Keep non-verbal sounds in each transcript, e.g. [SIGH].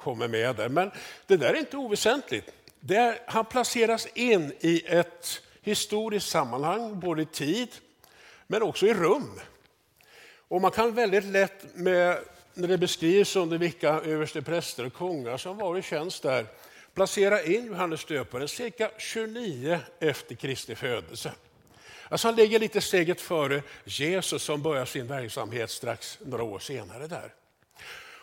kommer med där. Men det där är inte oväsentligt. Är, han placeras in i ett historiskt sammanhang, både i tid men också i rum. Och man kan väldigt lätt, med, när det beskrivs under vilka överstepräster och kungar som var i tjänst där, placera in Johannes döparen cirka 29 efter Kristi födelse. Alltså han ligger lite steget före Jesus som börjar sin verksamhet strax några år senare där.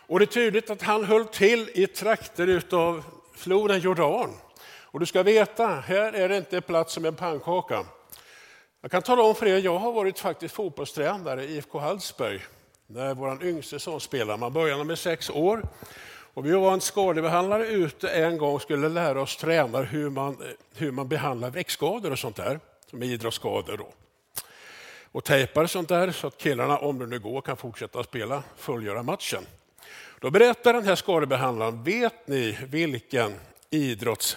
Och det är tydligt att han höll till i trakter utav floden Jordan. Och du ska veta, här är det inte plats som en pannkaka. Jag kan tala om för er, jag har varit faktiskt fotbollstränare i IFK Hallsberg när vår yngste son spelade. Man började med sex år. Och vi var en skadebehandlare ute en gång och skulle lära oss tränare hur man, hur man behandlar växtskador och sånt där, som är idrottsskador. Då. Och tejpar sånt där så att killarna, om det nu går, kan fortsätta spela, fullgöra matchen. Då berättar den här skadebehandlaren, vet ni vilken idrott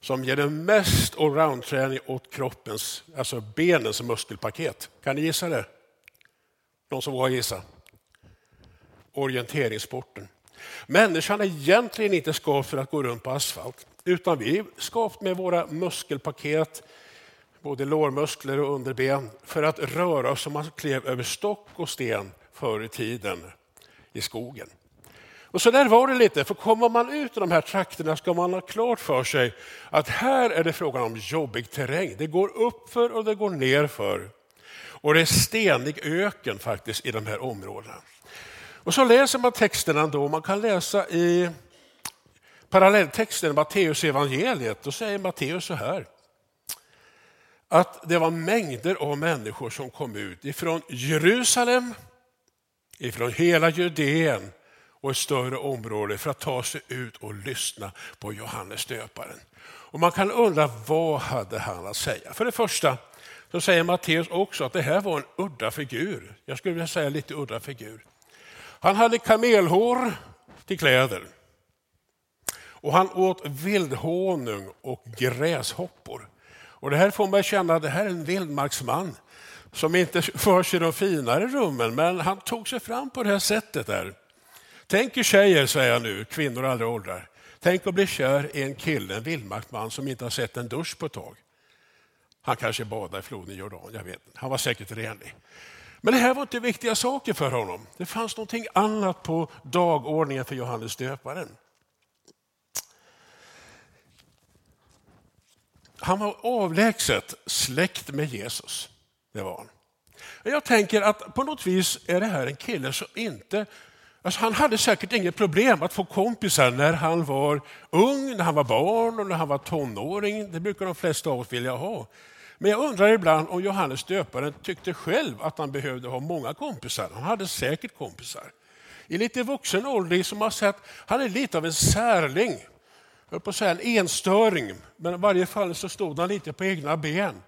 som ger den mest allroundträning åt kroppens, alltså benens muskelpaket. Kan ni gissa det? Någon som vågar gissa? Orienteringssporten. Människan är egentligen inte skapt för att gå runt på asfalt, utan vi är skapt med våra muskelpaket, både lårmuskler och underben, för att röra oss som man klev över stock och sten förr i tiden i skogen. Och så där var det lite, för kommer man ut i de här trakterna ska man ha klart för sig att här är det frågan om jobbig terräng. Det går uppför och det går nerför. Och det är stenig öken faktiskt i de här områdena. Och så läser man texterna då, man kan läsa i parallelltexten Matteus evangeliet. Då säger Matteus så här. Att det var mängder av människor som kom ut ifrån Jerusalem, ifrån hela Judeen och ett större område för att ta sig ut och lyssna på Johannes döparen. Och man kan undra vad hade han att säga? För det första så säger Matteus också att det här var en udda figur. Jag skulle vilja säga lite udda figur. Han hade kamelhår till kläder. Och han åt vildhonung och gräshoppor. Och det här får man känna att det här är en vildmarksman som inte [LAUGHS] för sig de finare rummen, men han tog sig fram på det här sättet. där. Tänk er tjejer, säger jag nu, kvinnor i alla åldrar. Tänk att bli kär i en kille, en vildmarksman som inte har sett en dusch på ett tag. Han kanske badade i floden i Jordan, jag vet. Han var säkert renlig. Men det här var inte viktiga saker för honom. Det fanns någonting annat på dagordningen för Johannes döparen. Han var avlägset släkt med Jesus. Det var han. Jag tänker att på något vis är det här en kille som inte Alltså han hade säkert inget problem att få kompisar när han var ung, när han var barn och när han var tonåring. Det brukar de flesta av oss vilja ha. Men jag undrar ibland om Johannes döparen tyckte själv att han behövde ha många kompisar. Han hade säkert kompisar. I lite vuxen ålder som har sett, han är lite av en särling. Jag höll på att säga en enstöring, men i varje fall så stod han lite på egna ben.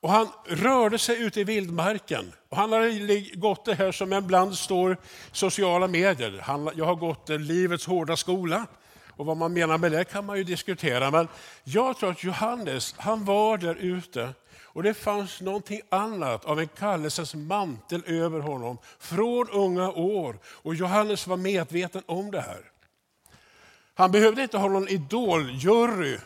Och han rörde sig ute i vildmarken. Och han hade gått det här som ibland står sociala medier. Han, jag har gått livets hårda skola. Och vad man menar med det kan man ju diskutera. Men jag tror att Johannes, han var där ute och det fanns någonting annat av en kallelsens mantel över honom från unga år. Och Johannes var medveten om det här. Han behövde inte ha någon idoljury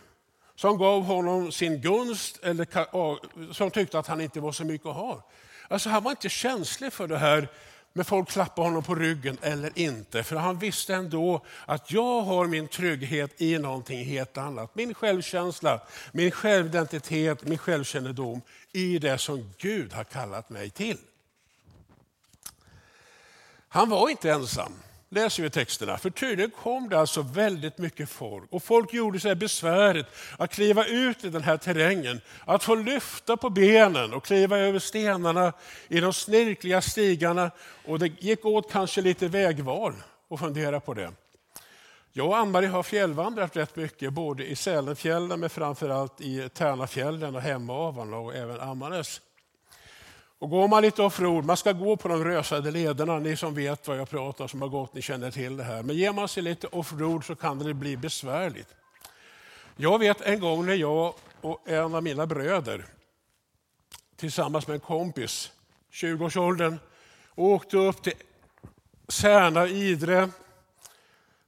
som gav honom sin gunst eller som tyckte att han inte var så mycket att ha. Alltså han var inte känslig för det här med folk klappar honom på ryggen eller inte. För han visste ändå att jag har min trygghet i någonting helt annat. Min självkänsla, min självidentitet, min självkännedom i det som Gud har kallat mig till. Han var inte ensam läser vi texterna. För tydligen kom det alltså väldigt mycket folk och folk gjorde sig besväret att kliva ut i den här terrängen, att få lyfta på benen och kliva över stenarna i de snirkliga stigarna. Och det gick åt kanske lite vägval och fundera på det. Jag och Ann-Marie har fjällvandrat rätt mycket, både i Sälenfjällen men framförallt i Tärnafjällen och Hemavan och även Ammarnäs. Och går man lite offroad, man ska gå på de rösade lederna, ni som vet vad jag pratar som har gått, ni känner till det här. Men ger man sig lite offroad så kan det bli besvärligt. Jag vet en gång när jag och en av mina bröder tillsammans med en kompis, 20-årsåldern, åkte upp till Särna, Idre,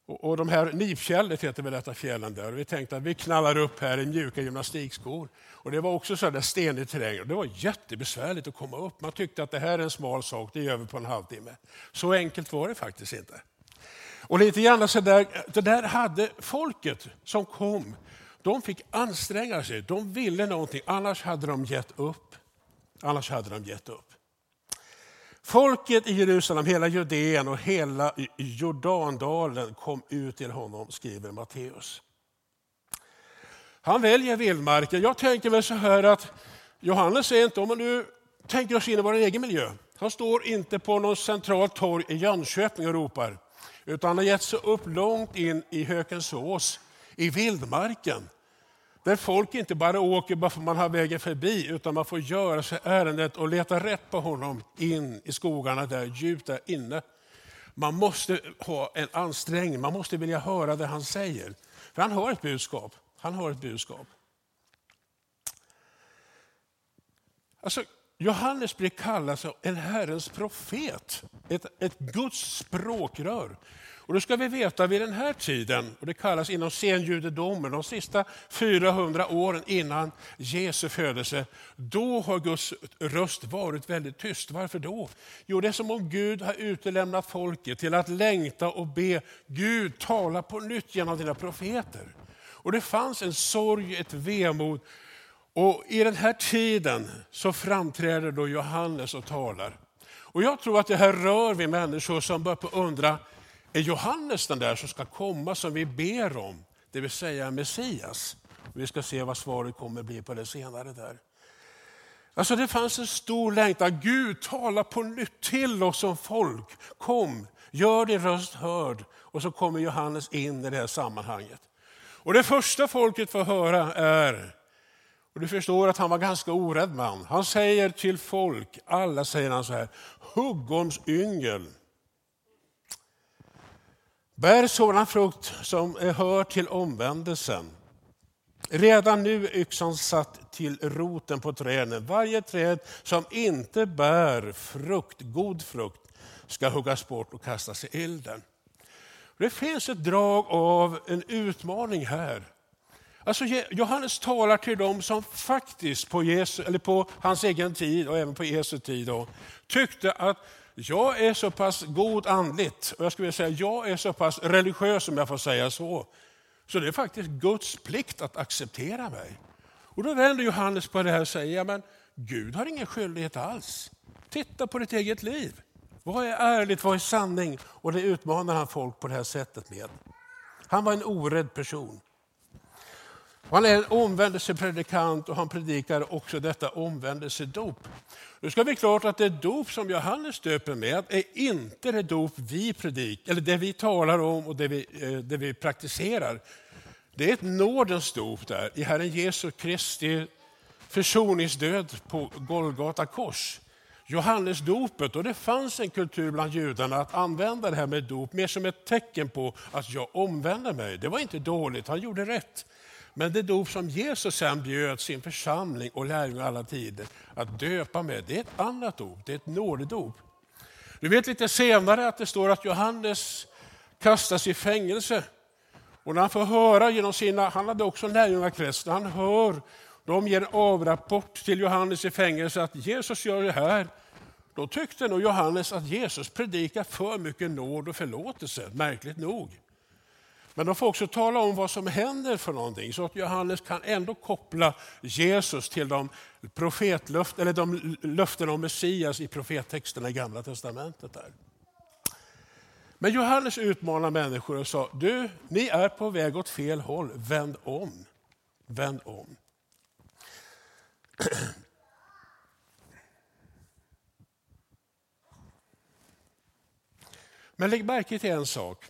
och, och de här Nipfjället heter väl detta fjällen där. Och vi tänkte att vi knallar upp här i mjuka gymnastikskor. Och det var också så där stenig terräng. Det var jättebesvärligt att komma upp. Man tyckte att det här är en smal sak, det gör vi på en halvtimme. Så enkelt var det faktiskt inte. Och lite grann så där, det där hade folket som kom, de fick anstränga sig. De ville någonting, annars hade de gett upp. Annars hade de gett upp. Folket i Jerusalem, hela Judeen och hela Jordandalen kom ut till honom, skriver Matteus. Han väljer vildmarken. Jag tänker väl så här att Johannes är inte, om man nu tänker oss in i vår egen miljö, han står inte på någon centralt torg i Jönköping och ropar, utan han har gett sig upp långt in i Hökensås, i vildmarken. Där folk inte bara åker bara för man har vägen förbi, utan man får göra sig ärendet och leta rätt på honom in i skogarna där, djupt där inne. Man måste ha en ansträngning, man måste vilja höra det han säger. För han har ett budskap. Han har ett budskap. Alltså, Johannes blir kallad en Herrens profet, ett, ett Guds språkrör. Och då ska vi veta vid den här tiden, och det kallas inom senjudedomen, de sista 400 åren innan Jesu födelse, då har Guds röst varit väldigt tyst. Varför då? Jo, det är som om Gud har utelämnat folket till att längta och be Gud tala på nytt genom dina profeter. Och det fanns en sorg, ett vemod. Och i den här tiden så framträder då Johannes och talar. Och jag tror att det här rör vid människor som börjar undra, är Johannes den där som ska komma som vi ber om? Det vill säga Messias. Vi ska se vad svaret kommer bli på det senare. där. Alltså Det fanns en stor längtan. Gud, tala på nytt till oss som folk. Kom, gör din röst hörd. Och så kommer Johannes in i det här sammanhanget. Och Det första folket får höra är, och du förstår att han var ganska orädd man. Han säger till folk, alla säger han så här, huggormsyngel. Bär sådan frukt som hör till omvändelsen. Redan nu är yxan satt till roten på träden. Varje träd som inte bär frukt, god frukt ska huggas bort och kastas i elden. Det finns ett drag av en utmaning här. Alltså Johannes talar till dem som faktiskt på, Jesu, eller på hans egen tid och även på Jesu tid då, tyckte att jag är så pass god andligt och jag skulle säga jag är så pass religiös om jag får säga så. Så det är faktiskt Guds plikt att acceptera mig. Och då vänder Johannes på det här och säger, men Gud har ingen skyldighet alls. Titta på ditt eget liv. Vad är ärligt, vad är sanning? Och det utmanar han folk på det här sättet med. Han var en orädd person. Han är en omvändelsepredikant och han predikar också detta omvändelsedop. Nu ska vi klart att det dop som Johannes döper med är inte det dop vi predikar, eller det vi talar om och det vi, eh, det vi praktiserar. Det är ett nådens dop där i Herren Jesu Kristi försoningsdöd på Golgata kors. Johannesdopet, och det fanns en kultur bland judarna att använda det här med dop mer som ett tecken på att jag omvänder mig. Det var inte dåligt, han gjorde rätt. Men det dop som Jesus sen bjöd sin församling och lärjungar alla tider att döpa med, det är ett annat dop, det är ett nådedop. Du vet lite senare att det står att Johannes kastas i fängelse. Och när han får höra genom sina, han hade också lärjungakrets, när han hör, de ger en avrapport till Johannes i fängelse att Jesus gör det här. Då tyckte nog Johannes att Jesus predikar för mycket nåd och förlåtelse, märkligt nog. Men de får också tala om vad som händer för någonting, så att Johannes kan ändå koppla Jesus till de, profetlöft, eller de löften om Messias i profettexterna i Gamla Testamentet. Där. Men Johannes utmanar människor och sa, du, ni är på väg åt fel håll, vänd om. Vänd om. [CLEARS THROAT] Men lägg märke till en sak.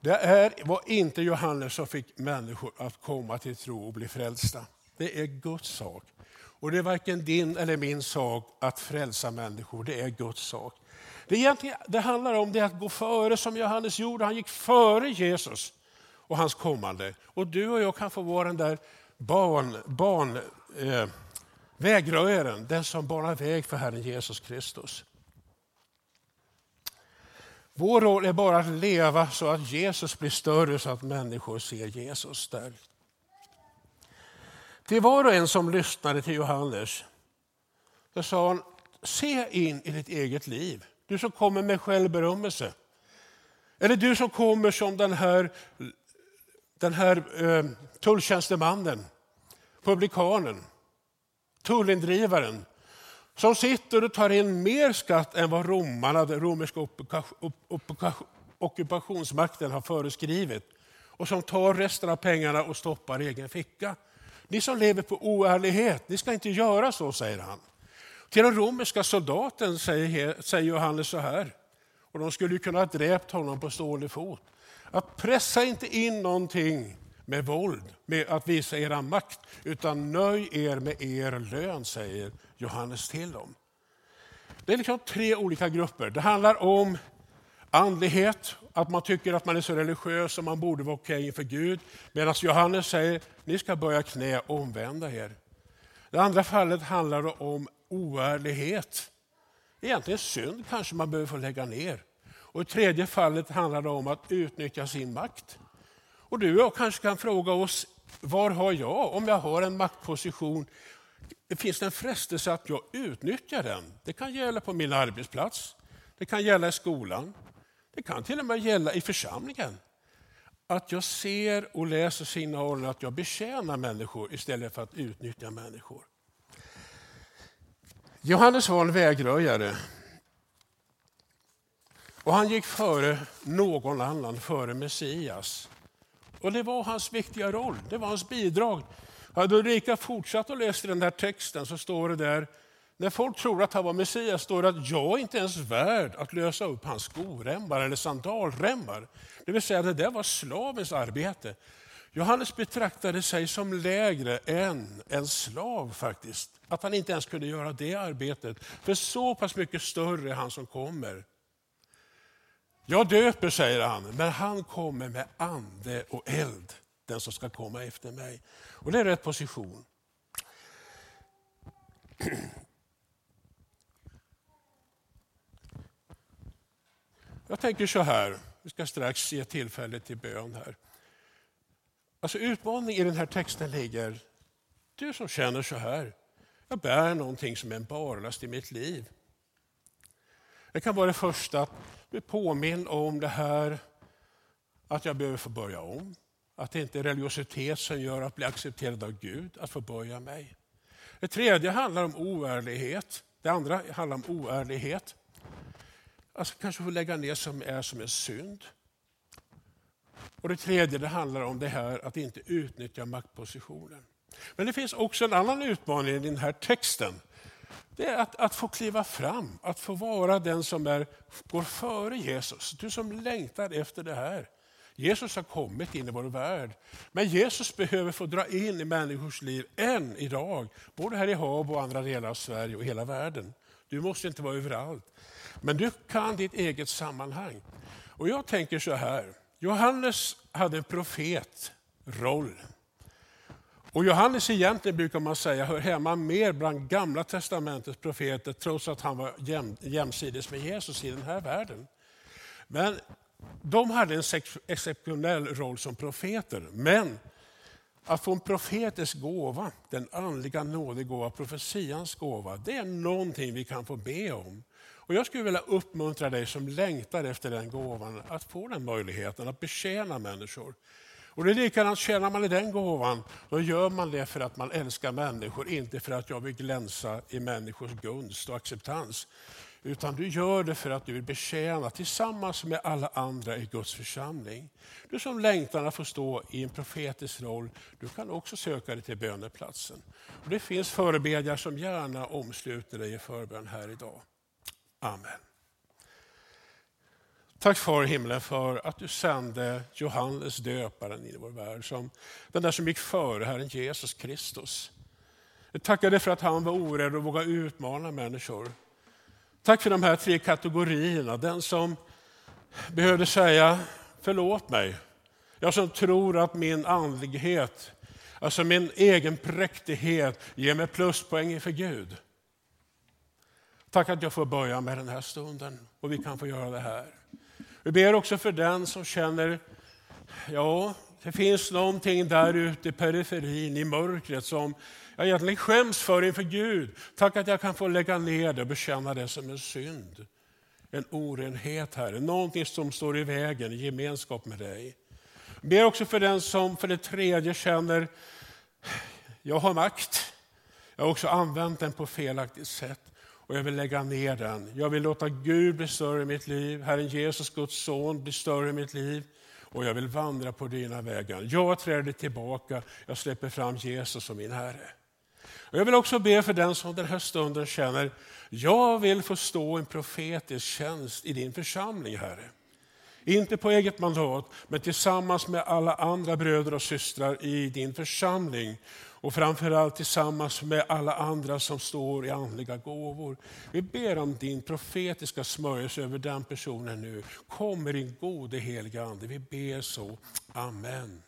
Det är, var inte Johannes som fick människor att komma till tro och bli frälsta. Det är Guds sak. Och det är varken din eller min sak att frälsa människor, det är Guds sak. Det, egentligen, det handlar om det att gå före som Johannes gjorde. Han gick före Jesus och hans kommande. Och du och jag kan få vara den där barn, barn, eh, vägröjaren, den som banar väg för Herren Jesus Kristus. Vår roll är bara att leva så att Jesus blir större så att människor ser Jesus där. Till var och en som lyssnade till Johannes så sa han, se in i ditt eget liv. Du som kommer med självberömmelse. Eller du som kommer som den här, den här eh, tulltjänstemannen, publikanen, tullindrivaren som sitter och tar in mer skatt än vad romarna, den romerska ockupationsmakten har föreskrivit och som tar resten av pengarna och stoppar i egen ficka. Ni som lever på oärlighet, ni ska inte göra så, säger han. Till den romerska soldaten säger, säger Johannes så här, och de skulle kunna ha dräpt honom på stående fot. Att pressa inte in någonting med våld, med att visa era makt, utan nöj er med er lön, säger Johannes till dem. Det är liksom tre olika grupper. Det handlar om andlighet, att man tycker att man är så religiös och man borde vara okej okay inför Gud. Medan Johannes säger, ni ska börja knä och omvända er. Det andra fallet handlar om oärlighet. Egentligen synd kanske man behöver få lägga ner. Och I tredje fallet handlar det om att utnyttja sin makt. Och du och jag kanske kan fråga oss, var har jag, om jag har en maktposition, det finns en frestelse att jag utnyttjar den? Det kan gälla på min arbetsplats, det kan gälla i skolan, det kan till och med gälla i församlingen. Att jag ser och läser signaler att jag betjänar människor istället för att utnyttja människor. Johannes var en vägröjare. Och han gick före någon annan, före Messias. Och det var hans viktiga roll, det var hans bidrag. Hade Ulrika fortsatt och läsa den där texten så står det där, när folk tror att han var Messias står det att jag inte ens värd att lösa upp hans skoremmar eller sandalremmar. Det vill säga det där var slavens arbete. Johannes betraktade sig som lägre än en slav faktiskt. Att han inte ens kunde göra det arbetet. För så pass mycket större är han som kommer. Jag döper, säger han, men han kommer med ande och eld, den som ska komma efter mig. Och det är rätt position. [CLEARS THROAT] Jag tänker så här, vi ska strax ge tillfälle till bön här. Alltså utmaningen i den här texten ligger, du som känner så här, jag bär någonting som är en barlast i mitt liv. Det kan vara det första, att bli påminn om det här att jag behöver få börja om. Att det inte är religiositet som gör att bli accepterad av Gud, att få böja mig. Det tredje handlar om oärlighet. Det andra handlar om oärlighet. Alltså kanske få lägga ner som är som en synd. Och det tredje det handlar om det här att inte utnyttja maktpositionen. Men det finns också en annan utmaning i den här texten. Det är att, att få kliva fram, att få vara den som är, går före Jesus. Du som längtar efter det här. Jesus har kommit in i vår värld. Men Jesus behöver få dra in i människors liv än idag. Både här i Habo och andra delar av Sverige och hela världen. Du måste inte vara överallt. Men du kan ditt eget sammanhang. Och jag tänker så här. Johannes hade en profetroll. Och Johannes egentligen brukar man säga hör hemma mer bland gamla testamentets profeter trots att han var jäm, jämsides med Jesus i den här världen. Men de hade en exceptionell roll som profeter. Men att få en profetisk gåva, den andliga nådegåva, profetians gåva, det är någonting vi kan få be om. Och Jag skulle vilja uppmuntra dig som längtar efter den gåvan att få den möjligheten att betjäna människor. Och det är likadant, tjänar man i den gåvan, då gör man det för att man älskar människor, inte för att jag vill glänsa i människors gunst och acceptans. Utan du gör det för att du vill betjäna tillsammans med alla andra i Guds församling. Du som längtar att få stå i en profetisk roll, du kan också söka dig till böneplatsen. Och det finns förebedjare som gärna omsluter dig i förbön här idag. Amen. Tack Far i himlen för att du sände Johannes döparen in i vår värld, som den där som gick före Herren Jesus Kristus. Jag tackar dig för att han var orädd och vågade utmana människor. Tack för de här tre kategorierna. Den som behövde säga förlåt mig. Jag som tror att min andlighet, alltså min egen präktighet ger mig pluspoäng inför Gud. Tack att jag får börja med den här stunden och vi kan få göra det här. Vi ber också för den som känner, ja, det finns någonting där ute i periferin, i mörkret som jag egentligen skäms för inför Gud. Tack att jag kan få lägga ner det och bekänna det som en synd. En orenhet, Herre. Någonting som står i vägen i gemenskap med dig. Jag ber också för den som för det tredje känner, jag har makt. Jag har också använt den på felaktigt sätt och jag vill lägga ner den. Jag vill låta Gud bli större i mitt liv, Herren Jesus, Guds son, bli större i mitt liv och jag vill vandra på dina vägar. Jag träder tillbaka, jag släpper fram Jesus som min Herre. Och jag vill också be för den som den här stunden känner, jag vill få stå en profetisk tjänst i din församling, Herre. Inte på eget mandat, men tillsammans med alla andra bröder och systrar i din församling. Och framförallt tillsammans med alla andra som står i andliga gåvor. Vi ber om din profetiska smörjelse över den personen nu. Kom med din gode heliga Ande. Vi ber så. Amen.